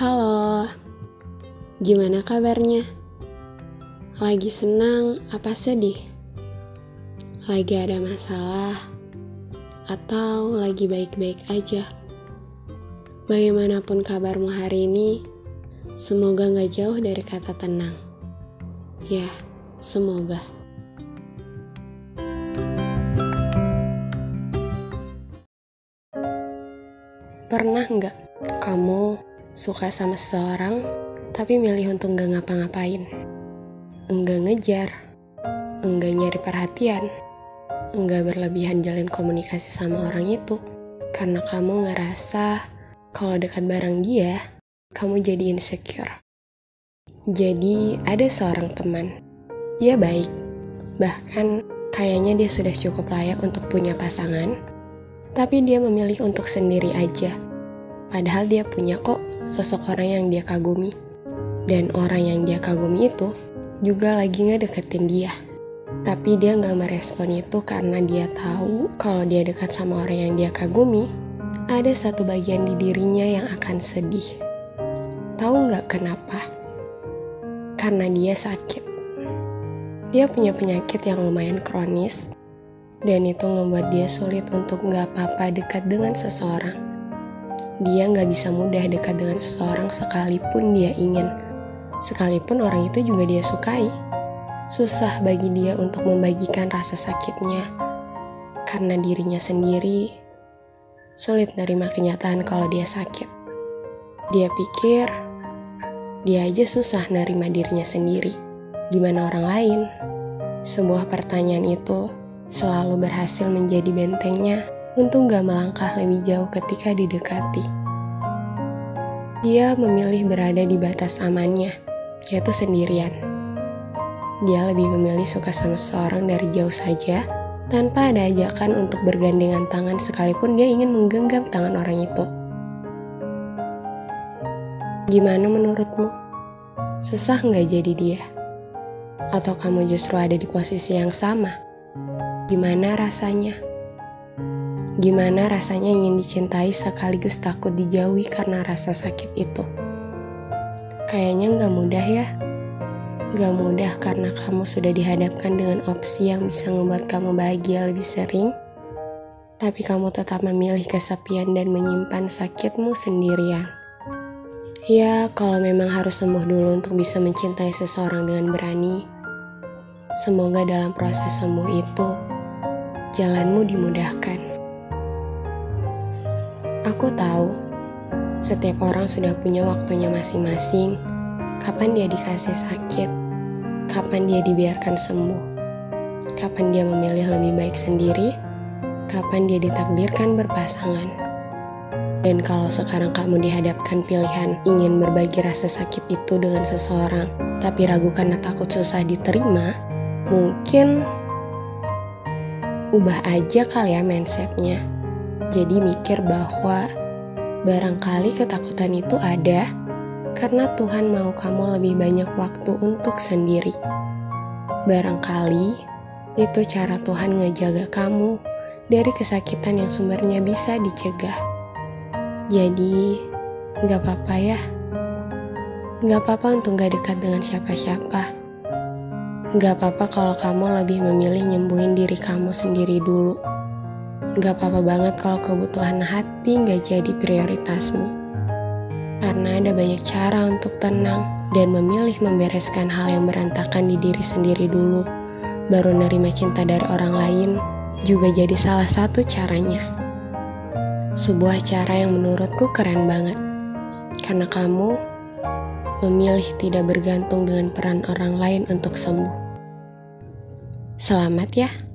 Halo, gimana kabarnya? Lagi senang apa sedih? Lagi ada masalah? Atau lagi baik-baik aja? Bagaimanapun kabarmu hari ini, semoga gak jauh dari kata tenang. Ya, semoga. Pernah nggak kamu suka sama seseorang tapi milih untuk nggak ngapa-ngapain? Enggak ngejar, enggak nyari perhatian, enggak berlebihan jalin komunikasi sama orang itu. Karena kamu ngerasa kalau dekat bareng dia, kamu jadi insecure. Jadi ada seorang teman, dia baik, bahkan kayaknya dia sudah cukup layak untuk punya pasangan, tapi dia memilih untuk sendiri aja. Padahal dia punya kok sosok orang yang dia kagumi. Dan orang yang dia kagumi itu juga lagi ngedeketin dia. Tapi dia nggak merespon itu karena dia tahu kalau dia dekat sama orang yang dia kagumi, ada satu bagian di dirinya yang akan sedih. Tahu nggak kenapa? Karena dia sakit. Dia punya penyakit yang lumayan kronis, dan itu ngebuat dia sulit untuk nggak apa-apa dekat dengan seseorang. Dia nggak bisa mudah dekat dengan seseorang sekalipun dia ingin, sekalipun orang itu juga dia sukai. Susah bagi dia untuk membagikan rasa sakitnya, karena dirinya sendiri sulit nerima kenyataan kalau dia sakit. Dia pikir dia aja susah nerima dirinya sendiri. Gimana orang lain? Sebuah pertanyaan itu selalu berhasil menjadi bentengnya untuk gak melangkah lebih jauh ketika didekati. Dia memilih berada di batas amannya, yaitu sendirian. Dia lebih memilih suka sama seorang dari jauh saja, tanpa ada ajakan untuk bergandengan tangan sekalipun dia ingin menggenggam tangan orang itu. Gimana menurutmu? Susah nggak jadi dia? Atau kamu justru ada di posisi yang sama? Gimana rasanya? Gimana rasanya ingin dicintai sekaligus takut dijauhi karena rasa sakit itu? Kayaknya nggak mudah ya. Gak mudah karena kamu sudah dihadapkan dengan opsi yang bisa membuat kamu bahagia lebih sering, tapi kamu tetap memilih kesepian dan menyimpan sakitmu sendirian. Ya, kalau memang harus sembuh dulu untuk bisa mencintai seseorang dengan berani, semoga dalam proses sembuh itu jalanmu dimudahkan. Aku tahu, setiap orang sudah punya waktunya masing-masing. Kapan dia dikasih sakit, kapan dia dibiarkan sembuh, kapan dia memilih lebih baik sendiri, kapan dia ditakdirkan berpasangan. Dan kalau sekarang kamu dihadapkan pilihan ingin berbagi rasa sakit itu dengan seseorang, tapi ragu karena takut susah diterima, mungkin ubah aja kali ya mindsetnya. Jadi mikir bahwa barangkali ketakutan itu ada karena Tuhan mau kamu lebih banyak waktu untuk sendiri. Barangkali itu cara Tuhan ngejaga kamu dari kesakitan yang sumbernya bisa dicegah. Jadi, gak apa-apa ya. Gak apa-apa untuk gak dekat dengan siapa-siapa Gak apa-apa kalau kamu lebih memilih nyembuhin diri kamu sendiri dulu. Gak apa-apa banget kalau kebutuhan hati gak jadi prioritasmu. Karena ada banyak cara untuk tenang dan memilih membereskan hal yang berantakan di diri sendiri dulu. Baru nerima cinta dari orang lain juga jadi salah satu caranya. Sebuah cara yang menurutku keren banget. Karena kamu memilih tidak bergantung dengan peran orang lain untuk sembuh. Selamat ya!